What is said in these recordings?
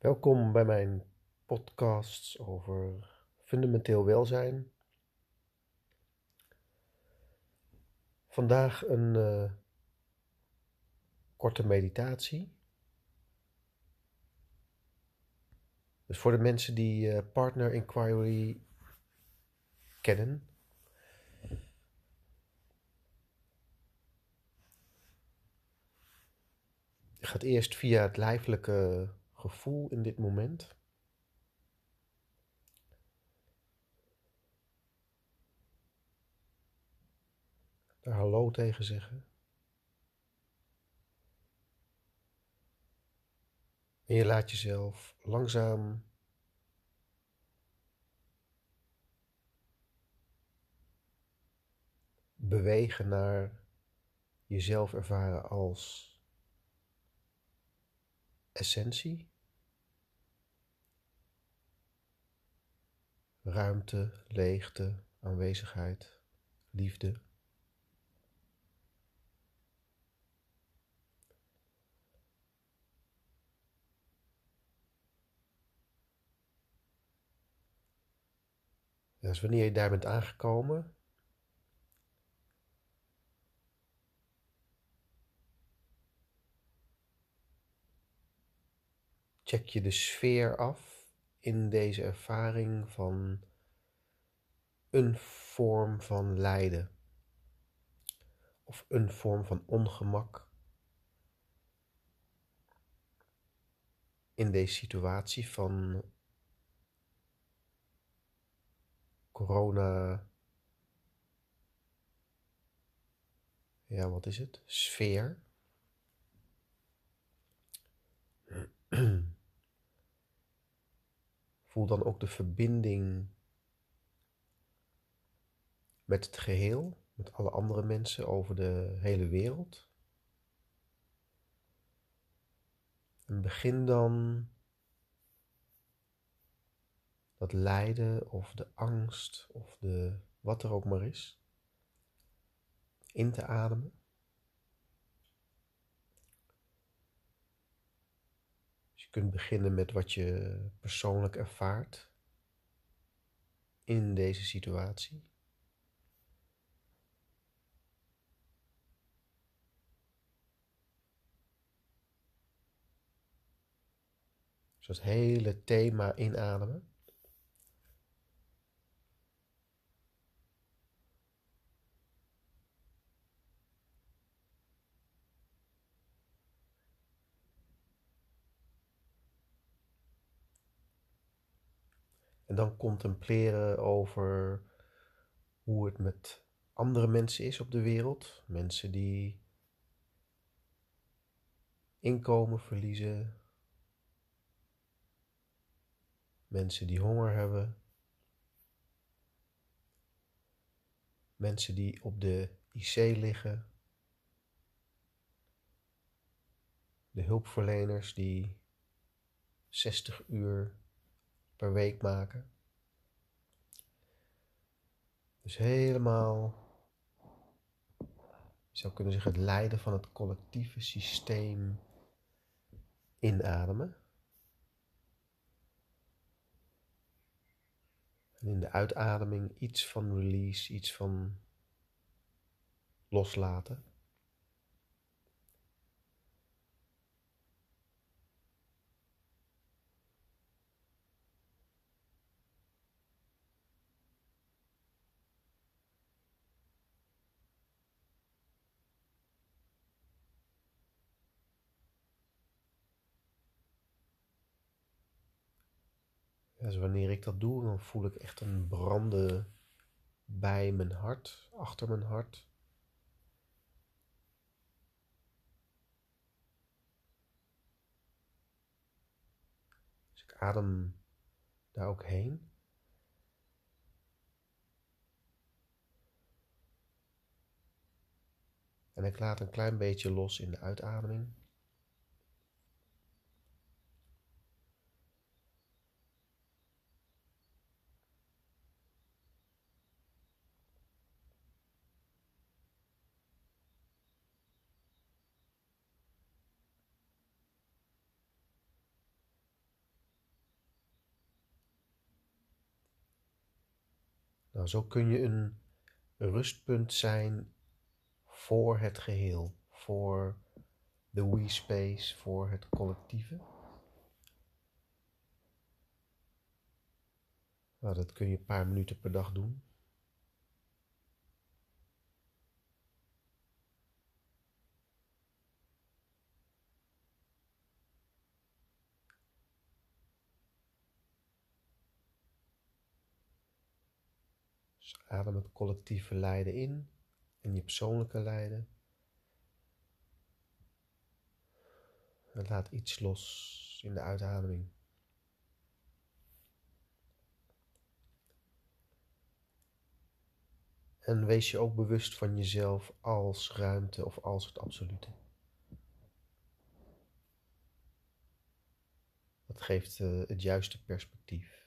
Welkom bij mijn podcasts over fundamenteel welzijn. Vandaag een uh, korte meditatie. Dus voor de mensen die uh, Partner Inquiry kennen. Je gaat eerst via het lijfelijke gevoel in dit moment? Daar hallo tegen zeggen. En je laat jezelf langzaam bewegen naar jezelf ervaren als essentie. Ruimte, leegte, aanwezigheid, liefde. Dus wanneer je daar bent aangekomen, check je de sfeer af in deze ervaring van een vorm van lijden of een vorm van ongemak in deze situatie van corona. Ja, wat is het? Sfeer. Voel dan ook de verbinding met het geheel, met alle andere mensen over de hele wereld. En begin dan dat lijden of de angst of de wat er ook maar is in te ademen. Kunt beginnen met wat je persoonlijk ervaart in deze situatie. Dus het hele thema inademen. En dan contempleren over hoe het met andere mensen is op de wereld. Mensen die inkomen verliezen. Mensen die honger hebben. Mensen die op de IC liggen. De hulpverleners die 60 uur per week maken. Dus helemaal, je zou kunnen zeggen, het lijden van het collectieve systeem inademen. En in de uitademing iets van release, iets van loslaten. Dus wanneer ik dat doe, dan voel ik echt een branden bij mijn hart, achter mijn hart. Dus ik adem daar ook heen. En ik laat een klein beetje los in de uitademing. Nou, zo kun je een rustpunt zijn voor het geheel, voor de we space, voor het collectieve. Nou, dat kun je een paar minuten per dag doen. Adem het collectieve lijden in en je persoonlijke lijden. En laat iets los in de uitademing. En wees je ook bewust van jezelf als ruimte of als het absolute. Dat geeft uh, het juiste perspectief.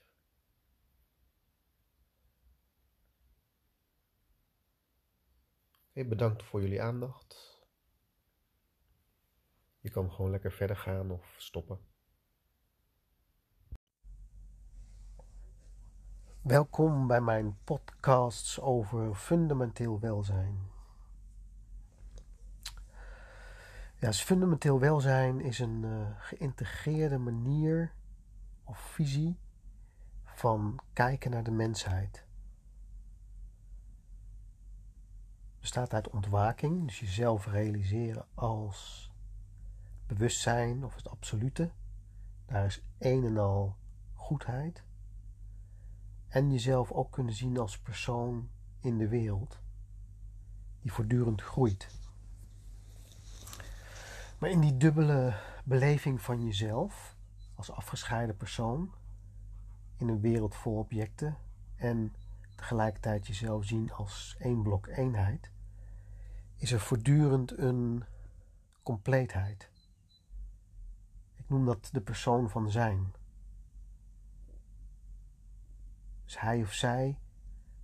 Okay, bedankt voor jullie aandacht. Je kan gewoon lekker verder gaan of stoppen. Welkom bij mijn podcasts over fundamenteel welzijn. Ja, dus fundamenteel welzijn is een uh, geïntegreerde manier of visie van kijken naar de mensheid. Bestaat uit ontwaking, dus jezelf realiseren als bewustzijn of het absolute. Daar is een en al goedheid. En jezelf ook kunnen zien als persoon in de wereld die voortdurend groeit. Maar in die dubbele beleving van jezelf als afgescheiden persoon in een wereld vol objecten en tegelijkertijd jezelf zien als één blok eenheid, is er voortdurend een compleetheid. Ik noem dat de persoon van zijn. Dus hij of zij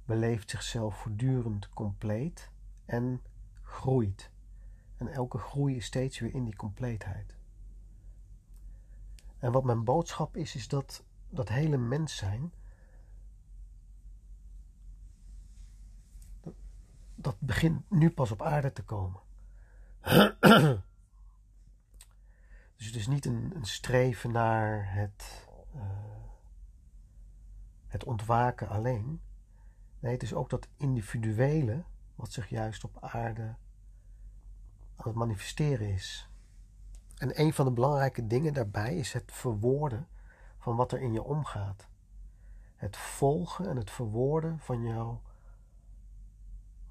beleeft zichzelf voortdurend compleet en groeit. En elke groei is steeds weer in die compleetheid. En wat mijn boodschap is, is dat dat hele mens zijn dat begint nu pas op aarde te komen. dus het is niet een, streven naar het, uh, het ontwaken alleen. Nee, het is ook dat individuele wat zich juist op aarde aan het manifesteren is. En een van de belangrijke dingen daarbij is het verwoorden van wat er in je omgaat. Het volgen en het verwoorden van jouw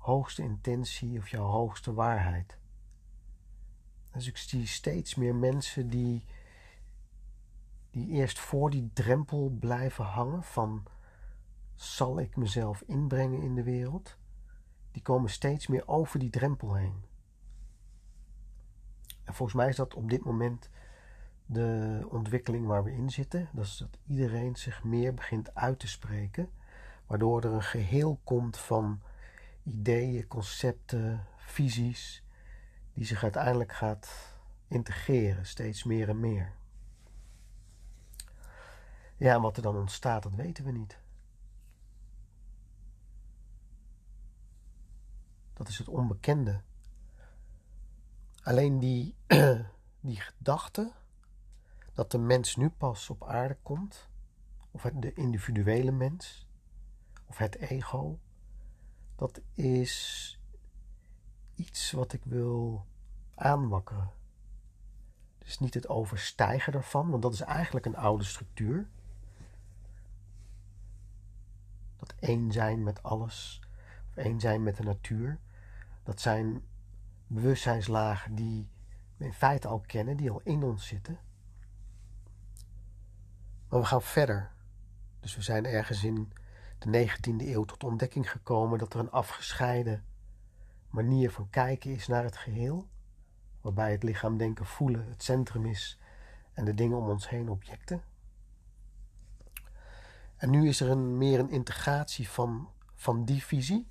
hoogste intentie of jouw hoogste waarheid. Dus ik zie steeds meer mensen die, die eerst voor die drempel blijven hangen van zal ik mezelf inbrengen in de wereld, die komen steeds meer over die drempel heen. En volgens mij is dat op dit moment de ontwikkeling waar we in zitten. Dat is dat iedereen zich meer begint uit te spreken, waardoor er een geheel komt van ideeën, concepten, visies, die zich uiteindelijk gaat integreren, steeds meer en meer. Ja, en wat er dan ontstaat, dat weten we niet. Dat is het onbekende. Alleen die, die gedachte dat de mens nu pas op aarde komt, of de individuele mens, of het ego, dat is iets wat ik wil aanwakkeren. Dus niet het overstijgen ervan, want dat is eigenlijk een oude structuur. Dat één zijn met alles, of één zijn met de natuur, dat zijn bewustzijnslagen die we in feite al kennen, die al in ons zitten. Maar we gaan verder. Dus we zijn ergens in de 19e eeuw tot ontdekking gekomen dat er een afgescheiden manier van kijken is naar het geheel, waarbij het lichaam denken voelen het centrum is en de dingen om ons heen objecten. En nu is er een, meer een integratie van, van die visie,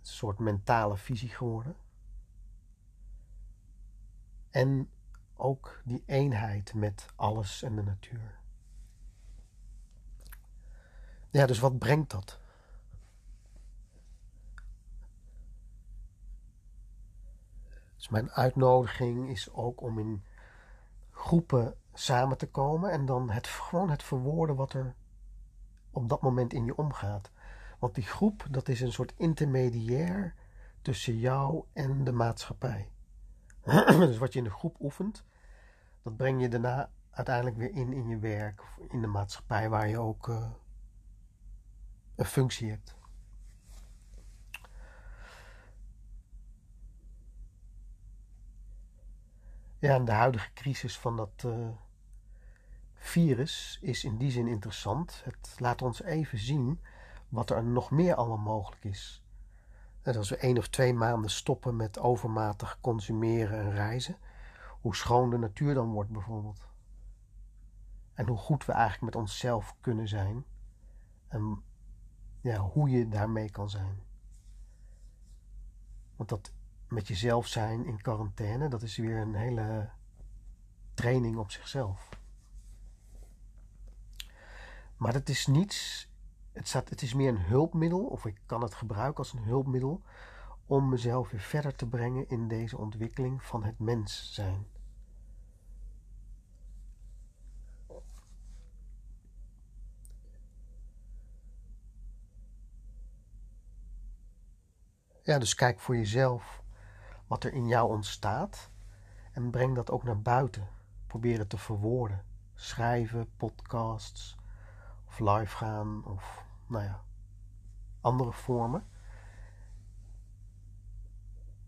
een soort mentale visie geworden. En ook die eenheid met alles en de natuur. Ja, dus wat brengt dat? Dus mijn uitnodiging is ook om in groepen samen te komen en dan het, gewoon het verwoorden wat er op dat moment in je omgaat. Want die groep, dat is een soort intermediair tussen jou en de maatschappij. dus wat je in de groep oefent, dat breng je daarna uiteindelijk weer in in je werk, in de maatschappij waar je ook eh, functie hebt. Ja, en de huidige crisis van dat uh, virus is in die zin interessant. Het laat ons even zien wat er nog meer allemaal mogelijk is. Net als we één of twee maanden stoppen met overmatig consumeren en reizen, hoe schoon de natuur dan wordt bijvoorbeeld. En hoe goed we eigenlijk met onszelf kunnen zijn. En ja, hoe je daarmee kan zijn. Want dat met jezelf zijn in quarantaine, dat is weer een hele training op zichzelf. Maar het is niets, het, het is meer een hulpmiddel, of ik kan het gebruiken als een hulpmiddel, om mezelf weer verder te brengen in deze ontwikkeling van het mens zijn. Ja, dus kijk voor jezelf wat er in jou ontstaat en breng dat ook naar buiten. Probeer het te verwoorden. Schrijven, podcasts of live gaan of nou ja, andere vormen.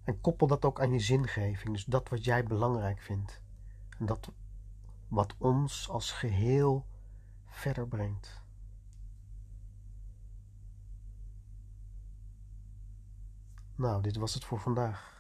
En koppel dat ook aan je zingeving, dus dat wat jij belangrijk vindt. En dat wat ons als geheel verder brengt. Nou, dit was het voor vandaag.